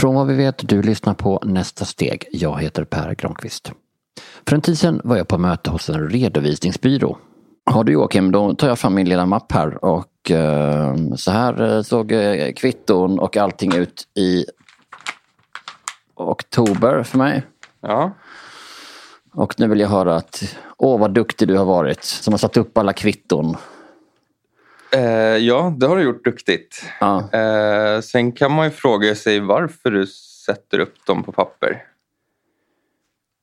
Från vad vi vet, du lyssnar på Nästa steg. Jag heter Per Granqvist. För en tid sedan var jag på möte hos en redovisningsbyrå. Har du Joakim, då tar jag fram min lilla mapp här och eh, så här eh, såg eh, kvitton och allting ut i oktober för mig. Ja. Och nu vill jag höra att, åh vad duktig du har varit som har satt upp alla kvitton. Eh, ja, det har du gjort duktigt. Ja. Eh, sen kan man ju fråga sig varför du sätter upp dem på papper.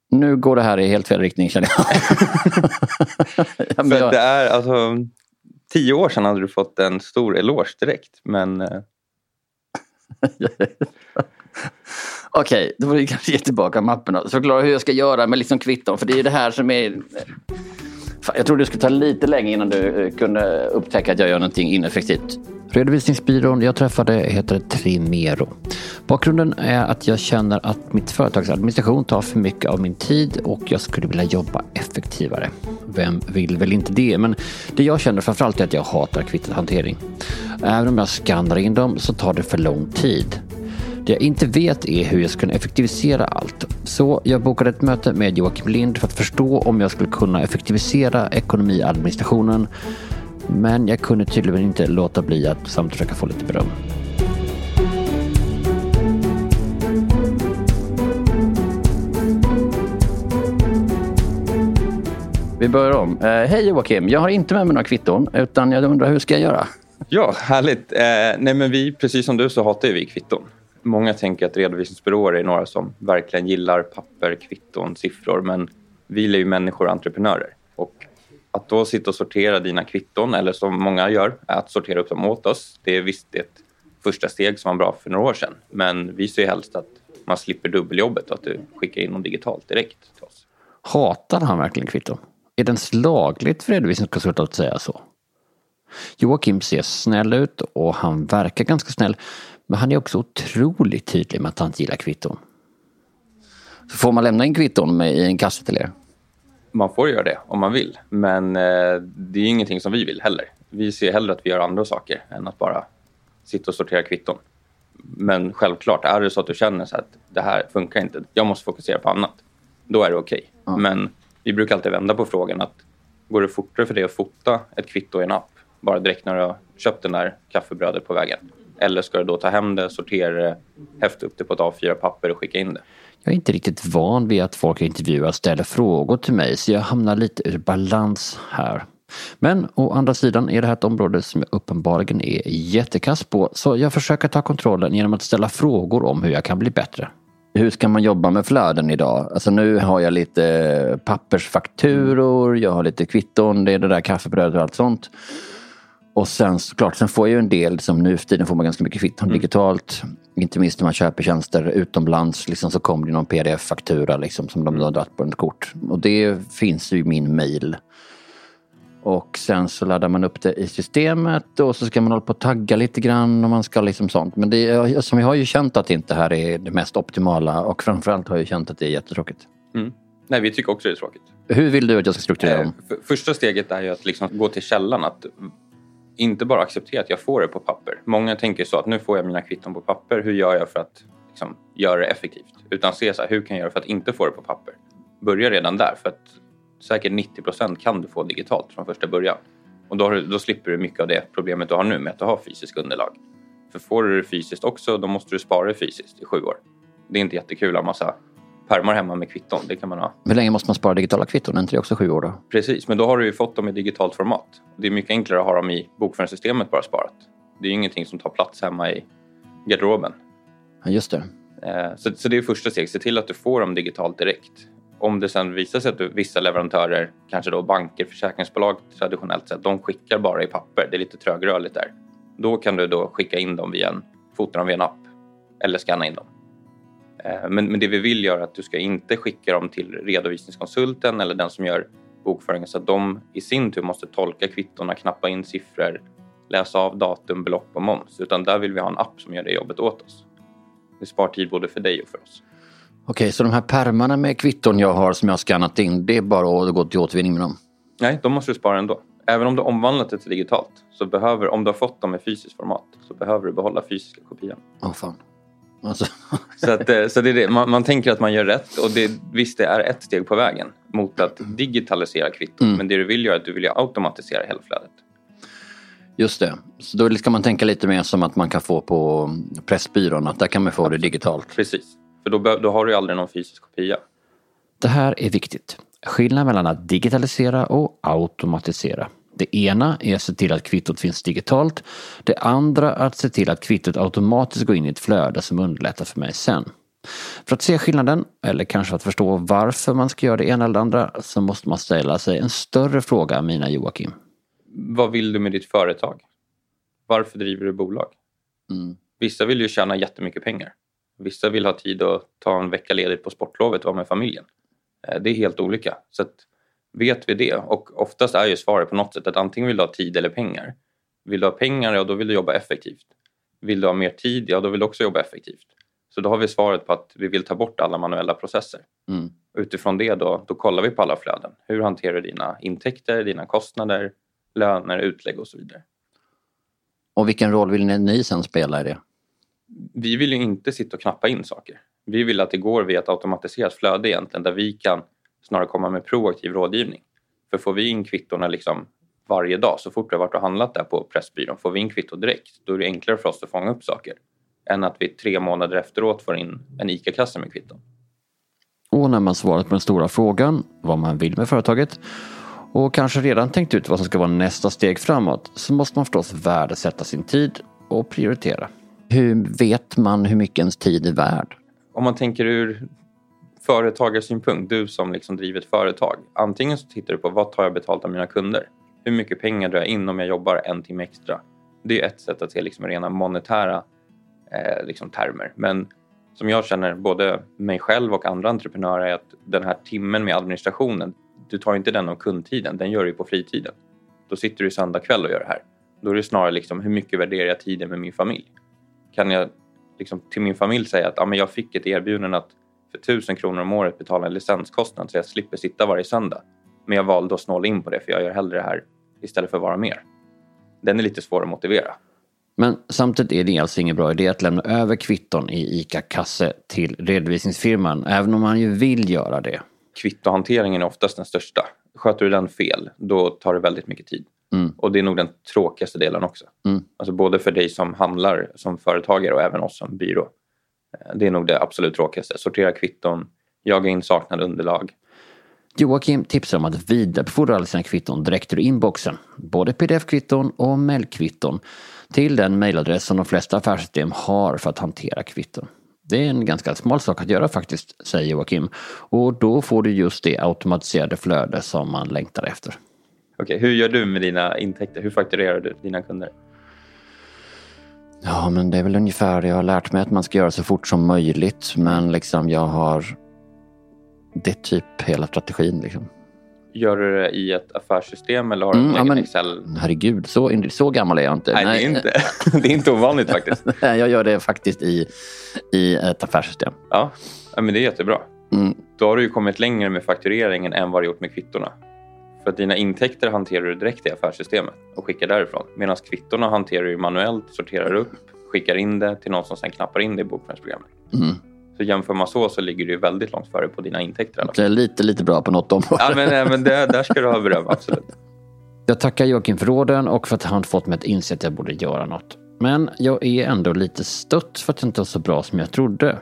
Nu går det här i helt fel riktning känner jag. ja, För jag det är alltså tio år sedan hade du fått en stor eloge direkt. Men eh, Okej, då får vi kanske ge tillbaka mapparna och förklara hur jag ska göra med liksom kvitton. För det är ju det här som är... Jag trodde det skulle ta lite längre innan du eh, kunde upptäcka att jag gör någonting ineffektivt. Redovisningsbyrån jag träffade heter Trimero. Bakgrunden är att jag känner att mitt företags administration tar för mycket av min tid och jag skulle vilja jobba effektivare. Vem vill väl inte det? Men det jag känner framförallt är att jag hatar kvittohantering. Även om jag skannar in dem så tar det för lång tid. Det jag inte vet är hur jag ska kunna effektivisera allt. Så jag bokade ett möte med Joakim Lind för att förstå om jag skulle kunna effektivisera ekonomiadministrationen. Men jag kunde tydligen inte låta bli att samt försöka få lite beröm. Vi börjar om. Eh, Hej Joakim, jag har inte med mig några kvitton utan jag undrar hur ska jag göra? ja, härligt. Eh, nej men vi, precis som du så hatar ju vi kvitton. Många tänker att redovisningsbyråer är några som verkligen gillar papper, kvitton, siffror. Men vi är ju människor och entreprenörer. Och att då sitta och sortera dina kvitton, eller som många gör, att sortera upp dem åt oss. Det är visst ett första steg som var bra för några år sedan. Men vi ser helst att man slipper dubbeljobbet och att du skickar in dem digitalt direkt till oss. Hatar han verkligen kvitton? Är det ens lagligt för redovisningskonsulter att säga så? Joakim ser snäll ut och han verkar ganska snäll. Men han är också otroligt tydlig med att han inte gillar kvitton. Så får man lämna in kvitton med, i en kasse till er? Man får göra det om man vill, men eh, det är ingenting som vi vill heller. Vi ser hellre att vi gör andra saker än att bara sitta och sortera kvitton. Men självklart, är det så att du känner så att det här funkar inte, jag måste fokusera på annat, då är det okej. Men vi brukar alltid vända på frågan att går det fortare för dig att fota ett kvitto i en app bara direkt när du har köpt den där kaffebrödet på vägen? Eller ska du då ta hem det, sortera det, häfta upp det på ett A4-papper och skicka in det? Jag är inte riktigt van vid att folk intervjuar ställer frågor till mig så jag hamnar lite ur balans här. Men å andra sidan är det här ett område som jag uppenbarligen är jättekass på så jag försöker ta kontrollen genom att ställa frågor om hur jag kan bli bättre. Hur ska man jobba med flöden idag? Alltså nu har jag lite pappersfakturor, jag har lite kvitton, det är det där kaffebrödet och allt sånt. Och sen såklart, sen får jag ju en del som nu för tiden får man ganska mycket kvitton digitalt. Inte minst när man köper tjänster utomlands liksom, så kommer det någon pdf-faktura liksom, som de har dragit på ett kort. Och det finns ju i min mail. Och sen så laddar man upp det i systemet och så ska man hålla på och tagga lite grann och man ska liksom sånt. Men det, är- som jag har ju känt att inte det här är det mest optimala och framförallt har jag känt att det är jättetråkigt. Mm. Nej, vi tycker också det är tråkigt. Hur vill du att jag ska strukturera Eh, dem? för- Första steget är ju att liksom gå till källan. Att inte bara acceptera att jag får det på papper. Många tänker så att nu får jag mina kvitton på papper. Hur gör jag för att liksom, göra det effektivt? Utan se så här, hur kan jag göra för att inte få det på papper? Börja redan där. För att säkert 90 procent kan du få digitalt från första början. Och då, har då slipper du mycket av det problemet du har nu med att du har fysiskt underlag. För får du det fysiskt också, då måste du spara det fysiskt i sju år. Det är inte jättekul att ha massa pärmar hemma med kvitton. Det kan man ha Hur länge måste man spara digitala kvitton? Är inte det också sju år då? Precis, men då har du ju fått dem i digitalt format. Det är mycket enklare att ha dem i bokföringssystemet bara sparat. Det är ju ingenting som tar plats hemma i garderoben. Ja, just det. Eh, Så, så det är första steget, se till att du får dem digitalt direkt. Om det sen visar sig att du, vissa leverantörer, kanske då banker, försäkringsbolag traditionellt sett, de skickar bara i papper, det är lite trögrörligt där. Då kan du då skicka in dem via en, fota dem via en app eller scanna in dem. Eh, Men, men det vi vill göra är att du ska inte skicka dem till redovisningskonsulten eller den som gör bokföringen så att de i sin tur måste tolka kvittona, knappa in siffror, läsa av datum, belopp och moms. Utan där vill vi ha en app som gör det jobbet åt oss. Det spar tid både för dig och för oss. Okej, så de här pärmarna med kvitton jag har som jag har skannat in, det är bara att gå till återvinning med dem? Nej, de måste du spara ändå. Även om du omvandlat det till digitalt, så behöver, om du har fått dem i fysiskt format, så behöver du behålla fysiska kopian. Åh fan. Alltså, Så, att, eh, så det är det. Man, man tänker att man gör rätt och det, visst det är ett steg på vägen mot att digitalisera kvitton. Mm. Men det du vill göra är att du vill automatisera hela flödet. just det. Så då ska man tänka lite mer som att man kan få på Pressbyrån, att där kan man få det digitalt. Precis. För då, då har du aldrig någon fysisk kopia. Det här är viktigt. Skillnaden mellan att digitalisera och automatisera. Det ena är att se till att kvittot finns digitalt. Det andra att se till att kvittot automatiskt går in i ett flöde som underlättar för mig sen. För att se skillnaden, eller kanske att förstå varför man ska göra det ena eller det andra, så måste man ställa sig en större fråga, mina Joakim. Vad vill du med ditt företag? Varför driver du bolag? Mm. Vissa vill ju tjäna jättemycket pengar. Vissa vill ha tid att ta en vecka ledigt på sportlovet och vara med familjen. Eh, Det är helt olika. Så vet vi det, och oftast är ju svaret på något sätt att antingen vill du ha tid eller pengar. Vill du ha pengar, ja då vill du jobba effektivt. Vill du ha mer tid, ja då vill du också jobba effektivt. Så då har vi svaret på att vi vill ta bort alla manuella processer. Mm. Utifrån det då, då kollar vi på alla flöden. Hur hanterar du dina intäkter, dina kostnader, löner, utlägg och så vidare. Och vilken roll vill ni, ni sen spela i det? vi vill ju inte sitta och knappa in saker. Vi vill att det går via ett automatiserat flöde egentligen där vi kan snarare komma med proaktiv rådgivning. För får vi in kvittona liksom varje dag, så fort du har varit och handlat där på Pressbyrån, får vi in kvitto direkt, då är det enklare för oss att fånga upp saker än att vi tre månader efteråt får in en ICA-kasse med kvitton. Och när man svarat på den stora frågan, vad man vill med företaget och kanske redan tänkt ut vad som ska vara nästa steg framåt, så måste man förstås värdesätta sin tid och prioritera. Hur vet man hur mycket ens tid är värd? Om man tänker ur företagarsynpunkt, du som liksom driver ett företag. Antingen så tittar du på vad tar jag betalt av mina kunder? Hur mycket pengar drar jag in om jag jobbar en timme extra? Det är ett sätt att se liksom rena monetära eh, liksom termer. Men som jag känner både mig själv och andra entreprenörer är att den här timmen med administrationen, du tar inte den av kundtiden, den gör du på fritiden. Då sitter du söndag kväll och gör det här. Då är det snarare liksom hur mycket värderar jag tiden med min familj? Kan jag liksom till min familj säga att ja, men jag fick ett erbjudande att för tusen kronor om året betala en licenskostnad så jag slipper sitta varje söndag. Men jag valde att snåla in på det för jag gör hellre det här istället för att vara mer. Den är lite svår att motivera. Men samtidigt är det alltså ingen bra idé att lämna över kvitton i ICA-kasse till redovisningsfirman, även om man ju vill göra det. Kvittohanteringen är oftast den största. Sköter du den fel, då tar det väldigt mycket tid. Mm. Och det är nog den tråkigaste delen också. Mm. Alltså både för dig som handlar som företagare och även oss som byrå. Det är nog det absolut tråkigaste. Sortera kvitton, jaga in saknade underlag. Joakim tipsar om att vidarebefordra alla sina kvitton direkt ur inboxen. Både pdf-kvitton och mailkvitton till den mailadress som de flesta affärssystem har för att hantera kvitton. Det är en ganska smal sak att göra faktiskt, säger Joakim. Och då får du just det automatiserade flöde som man längtar efter. Okej, hur gör du med dina intäkter? Hur fakturerar du dina kunder? Ja, men det är väl ungefär det jag har lärt mig att man ska göra så fort som möjligt. Men liksom jag har... Det är typ hela strategin liksom. Gör du det i ett affärssystem eller har du Mm, ja, men- Herregud. Herregud, så, så gammal är jag inte. Nej, det är inte, det är inte ovanligt faktiskt. Nej, jag gör det faktiskt i, i ett affärssystem. Ja, ja, men det är jättebra. Mm. Då har du ju kommit längre med faktureringen än vad du gjort med kvittorna. För att dina intäkter hanterar du direkt i affärssystemet och skickar därifrån. Medan kvittorna hanterar du manuellt, sorterar upp, skickar in det till någon som sen knappar in det i bokföringsprogrammet. Mm. Så jämför man så så ligger du väldigt långt före på dina intäkter. alla jag är lite, lite bra på något område. Ja, men, eh, men det, där ska du ha beröm, absolut. Jag tackar Joakim för råden och för att han fått mig att inse att jag borde göra något. Men jag är ändå lite stött för att jag inte var så bra som jag trodde.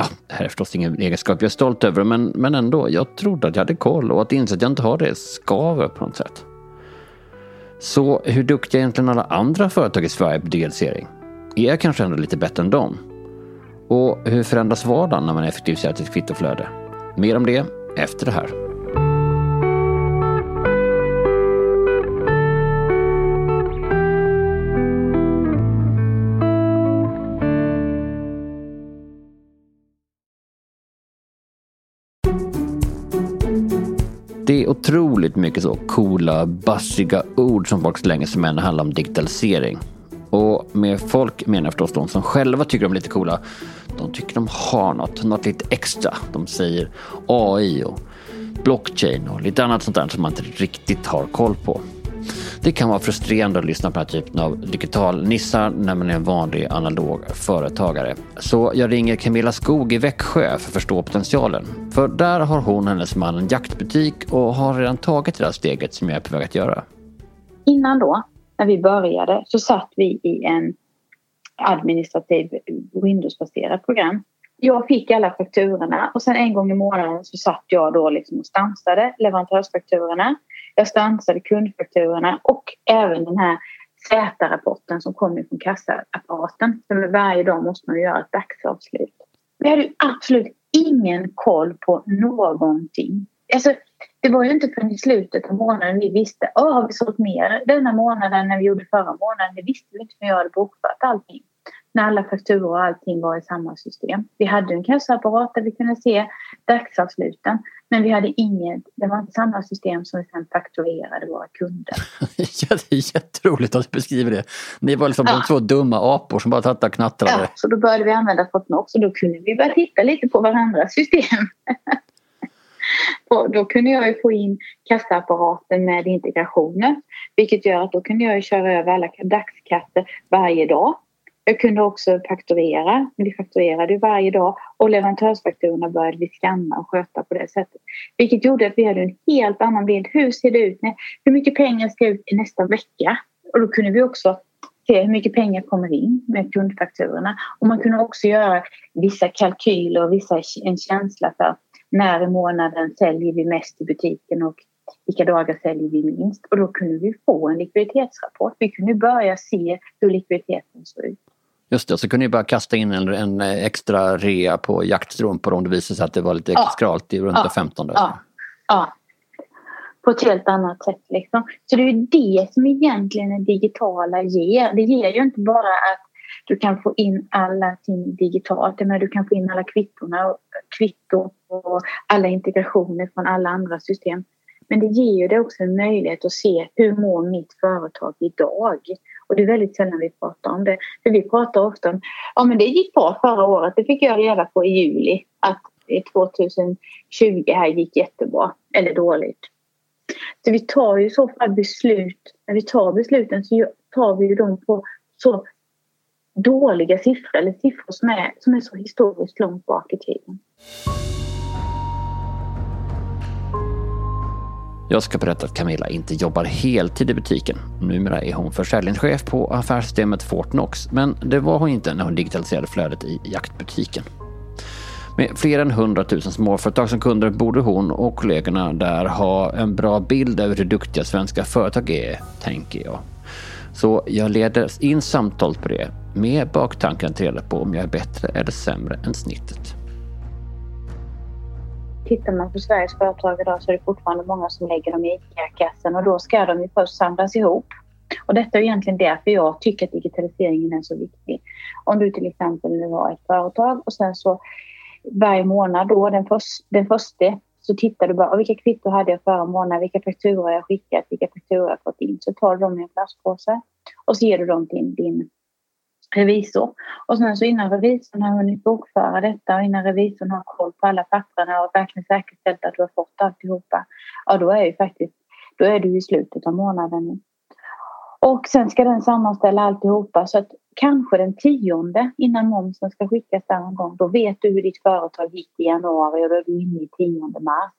Ja, det här är förstås ingen egenskap jag är stolt över, men, men ändå. Jag trodde att jag hade koll och att inse att jag inte har det skaver på något sätt. Så hur duktiga är egentligen alla andra företag i Sverige på digitalisering? Är jag kanske ändå lite bättre än dem? Och hur förändras vardagen när man effektiviserar sitt kvittoflöde? Mer om det efter det här. Det är otroligt mycket så coola, bassiga ord som folk slänger sig med när det handlar om digitalisering. Och med folk menar jag förstås de som själva tycker de är lite coola. De tycker de har något, något lite extra. De säger AI och blockchain och lite annat sånt där som man inte riktigt har koll på. Det kan vara frustrerande att lyssna på den här typen av digital-nissar när man är en vanlig analog företagare. Så jag ringer Camilla Skog i Växjö för att förstå potentialen. För där har hon och hennes man en jaktbutik och har redan tagit det där steget som jag är på väg att göra. Innan då, när vi började, så satt vi i en administrativ Windows-baserat program. Jag fick alla fakturorna och sen en gång i månaden så satt jag då liksom och stansade leverantörsfakturorna. Jag stansade kundfakturorna och även den här Z-rapporten som kommer från kassaapparaten. För varje dag måste man göra ett dagsavslut. Vi hade absolut ingen koll på någonting. Alltså, det var ju inte förrän i slutet av månaden vi visste, oh, har vi sålt mer denna månaden när vi gjorde förra månaden? Det visste vi inte för jag hade bokfört allting. När alla fakturor och allting var i samma system. Vi hade en kassaapparat där vi kunde se dagsavsluten. Men vi hade inget, det var inte samma system som vi sen fakturerade våra kunder. ja, det är jätteroligt att du beskriver det. Ni var liksom ja. de två dumma apor som bara satt och knattrade. Ja, så då började vi använda Fortnox och då kunde vi börja titta lite på varandras system. Och då kunde jag ju få in kassaapparaten med integrationen Vilket gör att då kunde jag köra över alla dagskassor varje dag. Jag kunde också fakturera. Vi fakturerade varje dag och leverantörsfakturorna började vi skanna och sköta på det sättet. Vilket gjorde att vi hade en helt annan bild. Hur ser det ut? Hur mycket pengar ska ut i nästa vecka? Och då kunde vi också se hur mycket pengar kommer in med kundfakturorna. Och man kunde också göra vissa kalkyler och vissa, en känsla för när i månaden säljer vi mest i butiken och vilka dagar säljer vi minst? Och då kunde vi få en likviditetsrapport. Vi kunde börja se hur likviditeten såg ut. Just det, så kunde ni bara kasta in en, en extra rea på jaktstrumpor om det visade sig att det var lite ja. skralt i runt ja. 15. Ja. ja, på ett helt annat sätt. Liksom. Så det är det som egentligen det digitala ger. Det ger ju inte bara att du kan få in allting digitalt. Men du kan få in alla kvittorna och kvitton och alla integrationer från alla andra system. Men det ger ju dig också en möjlighet att se hur mår mitt företag idag? Och det är väldigt sällan vi pratar om det. För vi pratar ofta om, ja men det gick bra förra året, det fick jag reda på i juli. Att 2020 här gick jättebra eller dåligt. Så vi tar ju i så fall beslut, när vi tar besluten så tar vi ju dem på så dåliga siffror eller siffror som är, som är så historiskt långt bak i tiden. Jag ska berätta att Camilla inte jobbar heltid i butiken. Numera är hon försäljningschef på affärssystemet Fortnox, men det var hon inte när hon digitaliserade flödet i jaktbutiken. Med fler än 100 000 småföretag som kunder borde hon och kollegorna där ha en bra bild över hur duktiga svenska företag är, tänker jag. Så jag leder in samtalet på det med baktanken att reda på om jag är bättre eller sämre än snittet. Tittar man på Sveriges företag idag så är det fortfarande många som lägger dem i ICA-kassen och då ska de ju först samlas ihop. Och detta är egentligen därför jag tycker att digitaliseringen är så viktig. Om du till exempel nu har ett företag och sen så varje månad då, den, först, den första så tittar du bara, vilka kvitton hade jag förra månaden, vilka fakturor har jag skickat, vilka fakturor har jag fått in. Så tar du dem i en plastpåse och så ger du dem till din revisor. Och sen så innan revisorn har hunnit bokföra detta och innan revisorn har koll på alla papperna och verkligen säkerställt att du har fått alltihopa. Ja, då är ju faktiskt, då är du i slutet av månaden. Och sen ska den sammanställa alltihopa så att kanske den tionde innan momsen ska skickas där någon gång. Då vet du hur ditt företag gick i januari och då är du inne i tionde mars.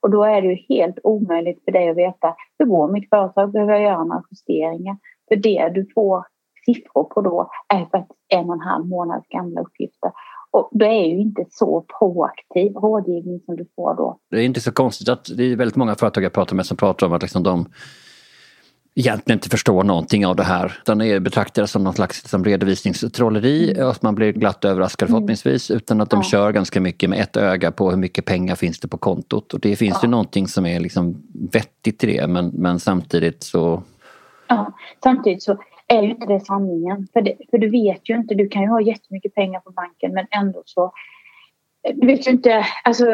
Och då är det ju helt omöjligt för dig att veta hur går mitt företag? Behöver jag göra några justeringar? För det du får siffror på då är faktiskt en och en halv månads gamla uppgifter. Och det är ju inte så proaktiv rådgivning som du får då. Det är inte så konstigt att det är väldigt många företag jag pratar med som pratar om att liksom de egentligen inte förstår någonting av det här. Utan är betraktade som någon slags liksom, redovisningstrolleri mm. och att man blir glatt överraskad mm. förhoppningsvis. Utan att de ja. kör ganska mycket med ett öga på hur mycket pengar finns det på kontot. Och det finns ja. ju någonting som är liksom vettigt i det men, men samtidigt så... Ja, samtidigt så är ju inte det sanningen. För, det, för du vet ju inte, du kan ju ha jättemycket pengar på banken men ändå så eh, du vet ju inte, alltså,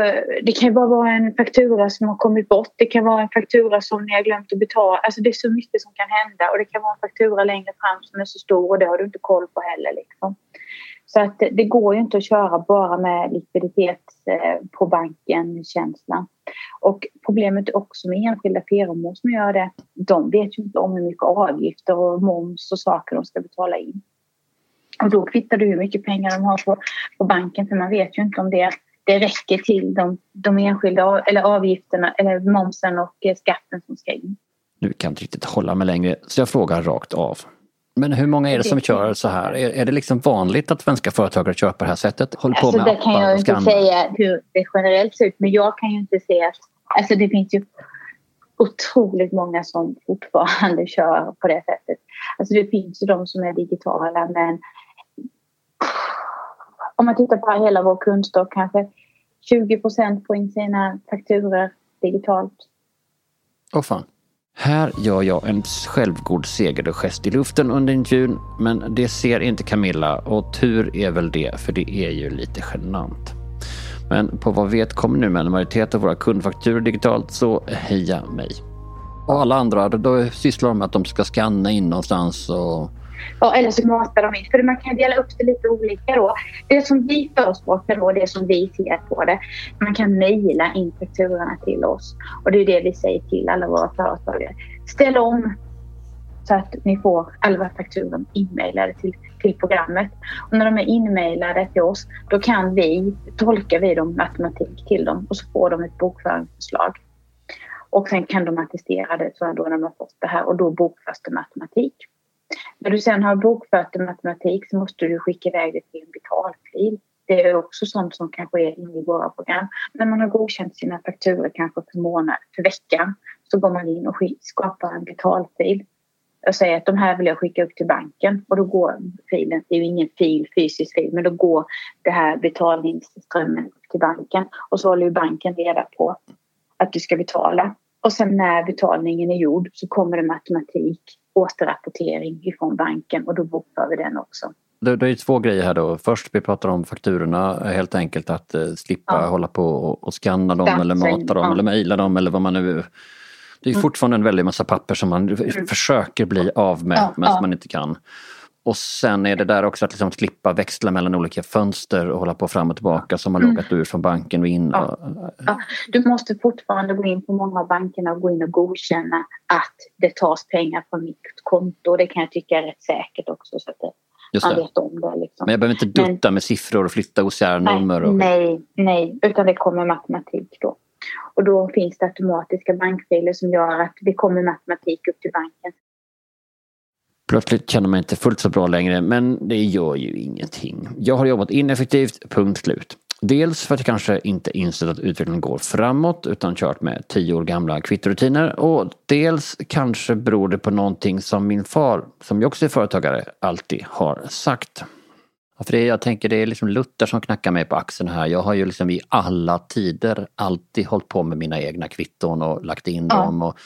det kan ju bara vara en faktura som har kommit bort. Det kan vara en faktura som ni har glömt att betala. Alltså det är så mycket som kan hända och det kan vara en faktura längre fram som är så stor och det har du inte koll på heller. Liksom. Så att det går ju inte att köra bara med likviditet eh, på banken-känslan. Och problemet är också med enskilda firmor som gör det. De vet ju inte om hur mycket avgifter och moms och saker de ska betala in. Och då kvittar du hur mycket pengar de har på, på banken för man vet ju inte om det, det räcker till de, de enskilda eller avgifterna eller momsen och eh, skatten som ska in. Nu kan jag inte riktigt hålla mig längre så jag frågar rakt av. Men hur många är det som kör så här? Är, är det liksom vanligt att svenska företagare kör på det här sättet? Håller på alltså, med det kan jag inte säga hur det generellt ser ut men jag kan ju inte se att alltså det finns ju otroligt många som fortfarande kör på det sättet. Alltså det finns ju de som är digitala men om man tittar på hela vår kundstock kanske 20 procent får in sina fakturor digitalt. Åh fan. Här gör jag en självgod segergest i luften under intervjun men det ser inte Camilla och tur är väl det för det är ju lite genant. Men på vad vet kommer nu med en majoritet av våra kundfakturor digitalt så heja mig. Och alla andra då sysslar de med att de ska skanna in någonstans och Ja, eller så matar de in. För man kan dela upp det lite olika då. Det som vi förespråkar då, det som vi ser på det. Man kan mejla in fakturorna till oss. Och det är det vi säger till alla våra företagare. Ställ om så att ni får alla fakturor inmejlade till, till programmet. Och när de är inmejlade till oss, då kan vi, tolkar vi dem matematik till dem och så får de ett bokföringsförslag. Och sen kan de attestera det så då när de har fått det här och då bokförs det matematik. När du sen har bokfört i matematik så måste du skicka iväg det till en betalfil. Det är också sånt som kan ske inne i våra program. När man har godkänt sina fakturor kanske för månad, för veckan, så går man in och skapar en betalfil. Jag säger att de här vill jag skicka upp till banken och då går filen, det är ju ingen fil, fysisk fil, men då går det här betalningsströmmen upp till banken och så håller ju banken reda på att du ska betala. Och sen när betalningen är gjord så kommer det matematik återrapportering ifrån banken och då bokför vi den också. Det, det är två grejer här då. Först vi pratar om fakturorna, helt enkelt att eh, slippa ja. hålla på och, och scanna dem Dansing, eller mata dem ja. eller mejla dem eller vad man nu... Det är mm. fortfarande en väldig massa papper som man mm. försöker bli av med ja, men som man inte kan. Och sen är det där också att liksom slippa växla mellan olika fönster och hålla på fram och tillbaka som har mm. loggat ur från banken och in. Ja. Ja. Du måste fortfarande gå in på många av bankerna och gå in och godkänna att det tas pengar från mitt konto. Det kan jag tycka är rätt säkert också så att det, Just man vet om det. Liksom. Men jag behöver inte dutta Men, med siffror och flytta OCR-nummer? Och... Nej, nej, utan det kommer matematik då. Och då finns det automatiska bankfiler som gör att det kommer matematik upp till banken. Plötsligt känner man inte fullt så bra längre men det gör ju ingenting. Jag har jobbat ineffektivt, punkt slut. Dels för att jag kanske inte insett att utvecklingen går framåt utan kört med tio år gamla kvittorutiner och dels kanske beror det på någonting som min far, som ju också är företagare, alltid har sagt. För det, jag tänker det är liksom Luther som knackar mig på axeln här. Jag har ju liksom i alla tider alltid hållit på med mina egna kvitton och lagt in ja. dem. Och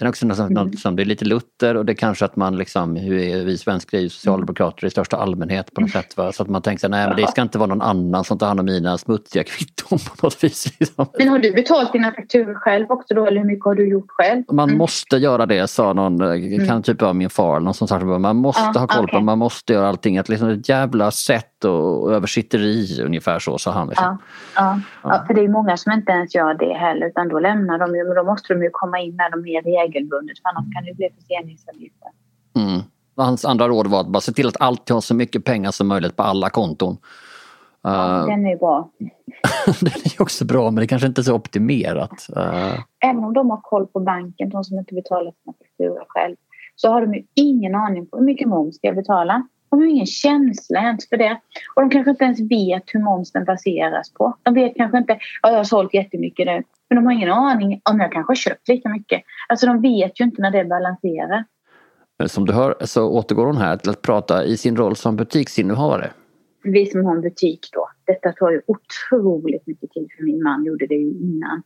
Sen också något, mm. något som, det är lite Luther och det är kanske att man liksom, hur är vi svenskar är ju socialdemokrater i största allmänhet på något sätt. Va? Så att man tänker nej men det ska inte vara någon annan som tar hand om mina smutsiga kvitton på något vis. Liksom. Men har du betalt dina fakturor själv också då eller hur mycket har du gjort själv? Man mm. måste göra det sa någon, eh, mm. kan typ vara min far, någon som sagt man måste ah, ha koll okay. på, man måste göra allting. Att liksom ett jävla sätt och översitteri ungefär så sa han. Liksom. Ja, ja. ja, för det är många som inte ens gör det heller utan då lämnar de ju, men då måste de ju komma in när de är regelbundet för annars kan det bli förseningsavgifter. Mm. Hans andra råd var att bara se till att alltid ha så mycket pengar som möjligt på alla konton. Ja, uh, den är bra. den är också bra men det kanske inte är så optimerat. Uh. Även om de har koll på banken, de som inte betalar sina fakturor själv, så har de ju ingen aning på hur mycket moms ska jag betala. De har ingen känsla ens för det. Och de kanske inte ens vet hur momsen baseras på. De vet kanske inte, ja jag har sålt jättemycket nu. Men de har ingen aning om jag kanske har köpt lika mycket. Alltså de vet ju inte när det balanserar. Som du hör så återgår hon här till att prata i sin roll som butiksinnehavare. Vi som har en butik då. Detta tar ju otroligt mycket tid för min man gjorde det ju innan.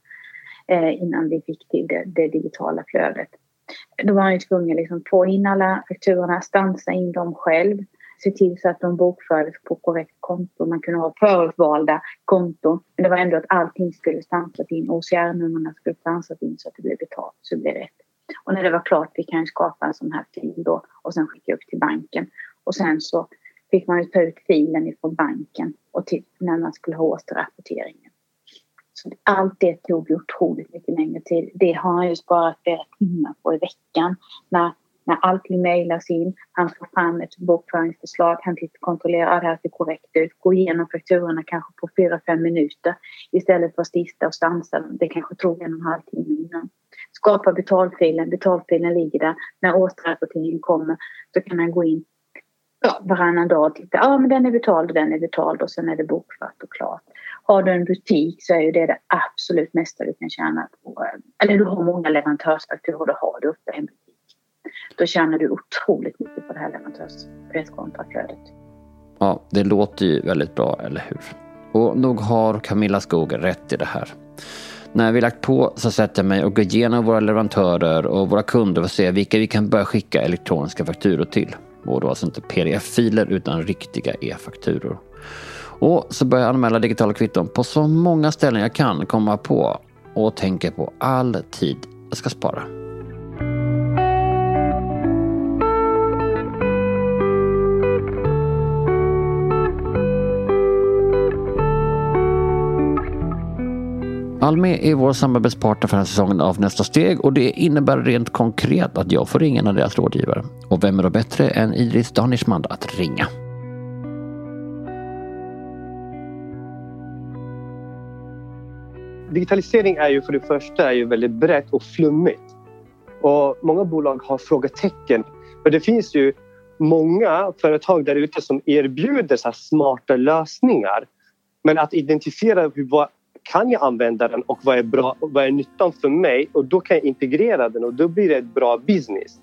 Eh, innan vi fick till det, det digitala flödet. Då var han ju tvungen liksom få in alla fakturorna, stansa in dem själv se till så att de bokfördes på korrekt konto. Man kunde ha förutvalda konton. Men det var ändå att allting skulle stansas in. OCR-numren skulle stansas in så att det blev betalt, så det blev rätt. Och när det var klart, vi kan skapa en sån här fil då och sen skicka upp till banken. Och sen så fick man ju ta ut filen ifrån banken och till när man skulle ha återrapporteringen. Så allt det tog otroligt mycket längre tid. Det har han ju sparat flera timmar på i veckan. När, när allting mejlas in, han får fram ett bokföringsförslag, han tittar, kontrollerar att det här ser korrekt ut, går igenom fakturorna kanske på fyra fem minuter istället för att stista och stansa. Det kanske tog en och en halv timme innan. Skapa betalfilen, betalfilen ligger där. När återrapporteringen kommer så kan han gå in ja, varannan dag och titta. Ja, men den är betald och den är betald och sen är det bokfört och klart. Har du en butik så är ju det det absolut mesta du kan tjäna på. Eh, eller du har många leverantörsfakturor, då har du ofta en butik. Då tjänar du otroligt mycket på det här leverantörsreskontraflödet. Ja, det låter ju väldigt bra, eller hur? Och nog har Camilla Skog rätt i det här. När vi lagt på så sätter jag mig och går igenom våra leverantörer och våra kunder för att se vilka vi kan börja skicka elektroniska fakturor till. Och då alltså inte pdf-filer utan riktiga e-fakturor. Och så börjar jag anmäla digitala kvitton på så många ställen jag kan komma på och tänker på all tid jag ska spara. Almi är vår samarbetspartner för den här säsongen av Nästa steg och det innebär rent konkret att jag får ringa en av deras rådgivare. Och vem är då bättre än Iris Danishmand att ringa? digitalisering är ju för det första är ju väldigt brett och flummigt. Och många bolag har frågetecken. Men det finns ju många företag där ute som erbjuder så smarta lösningar. Men att identifiera hur, vad kan jag använda den och vad är, bra, vad är nyttan för mig och då kan jag integrera den och då blir det ett bra business.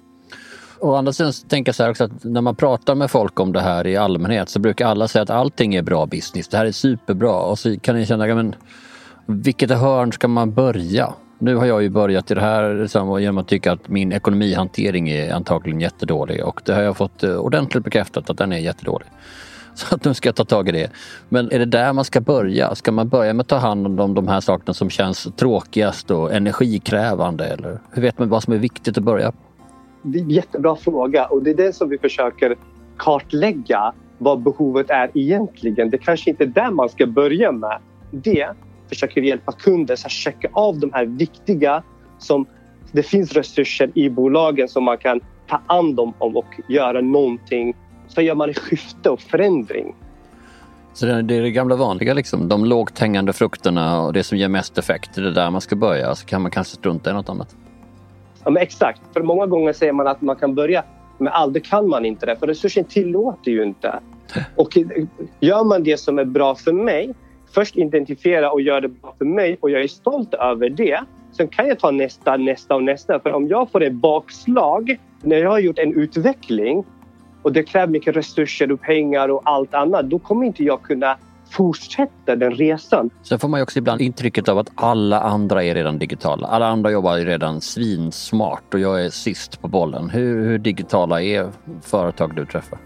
Å andra sidan tänker jag så här också att när man pratar med folk om det här i allmänhet så brukar alla säga att allting är bra business. Det här är superbra och så kan ni känna, men vilket hörn ska man börja? Nu har jag ju börjat i det här liksom, genom att tycka att min ekonomihantering är antagligen jättedålig och det har jag fått eh, ordentligt bekräftat att den är jättedålig. Så att de ska ta tag i det. Men är det där man ska börja? Ska man börja med att ta hand om de här sakerna som känns tråkigast och energikrävande? Eller hur vet man vad som är viktigt att börja? Det är en jättebra fråga och det är det som vi försöker kartlägga vad behovet är egentligen. Det kanske inte är där man ska börja med det försöker vi hjälpa kunder att checka av de här viktiga som det finns resurser i bolagen som man kan ta hand om och göra någonting. Så gör man skifte och förändring. Så det är det gamla vanliga, liksom. de lågt hängande frukterna och det som ger mest effekt. Det är där man ska börja, så kan man kanske strunta i något annat. Ja, men exakt. För många gånger säger man att man kan börja, men aldrig kan man inte det. För resursen tillåter ju inte. Och gör man det som är bra för mig först identifiera och göra det bra för mig och jag är stolt över det. Sen kan jag ta nästa, nästa och nästa. För om jag får ett bakslag när jag har gjort en utveckling och det kräver mycket resurser och pengar och allt annat, då kommer inte jag kunna fortsätta den resan. Sen får man ju också ibland intrycket av att alla andra är redan digitala. Alla andra jobbar redan svinsmart och jag är sist på bollen. Hur, hur digitala är företag du träffar?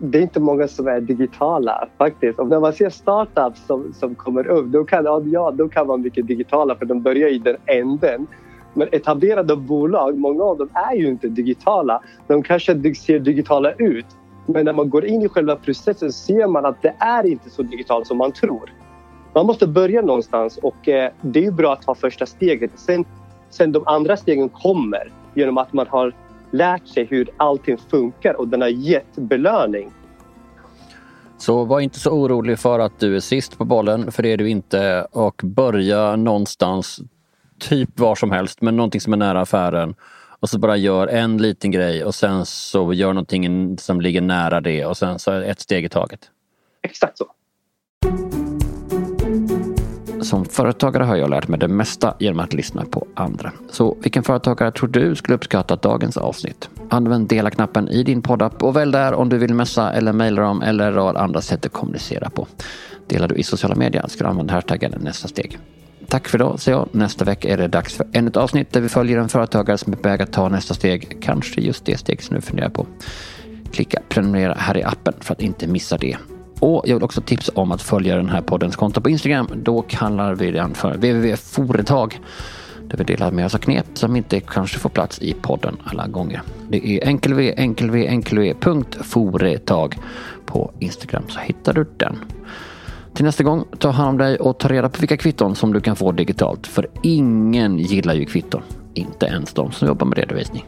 det är inte många som är digitala faktiskt. Och när man ser startups som, som kommer upp, då kan, ja, då kan man mycket digitala för de börjar i den änden. Men etablerade bolag, många av dem är ju inte digitala. De kanske ser digitala ut. Men när man går in i själva processen ser man att det är inte så digitalt som man tror. Man måste börja någonstans och eh, det är bra att ta första steget. Sen, sen de andra stegen kommer genom att man har lärt sig hur allting funkar och den har gett belöning. Så var inte så orolig för att du är sist på bollen, för det är du inte. Och börja någonstans, typ var som helst, men någonting som är nära affären. Och så bara gör en liten grej och sen så gör någonting som ligger nära det och sen så ett steg i taget. Exakt så. Som företagare har jag lärt mig det mesta genom att lyssna på andra. Så vilken företagare tror du skulle uppskatta dagens avsnitt? Använd dela-knappen i din poddapp och välj där om du vill messa eller mejla dem eller rad andra sätt att kommunicera på. Delar du i sociala medier ska du använda hashtaggen nästa steg. Tack för idag, säger jag. Nästa vecka är det dags för ännu ett avsnitt där vi följer en företagare som är på väg att ta nästa steg. Kanske just det steg som du funderar på. Klicka prenumerera här i appen för att inte missa det. Och jag vill också tipsa om att följa den här poddens konto på Instagram. Då kallar vi den för www.foretag. Där vi delar med oss av knep som inte kanske får plats i podden alla gånger. Det är enkelv, enkelv.foretag på Instagram så hittar du den. Till nästa gång, ta hand om dig och ta reda på vilka kvitton som du kan få digitalt. För ingen gillar ju kvitton. Inte ens de som jobbar med redovisning.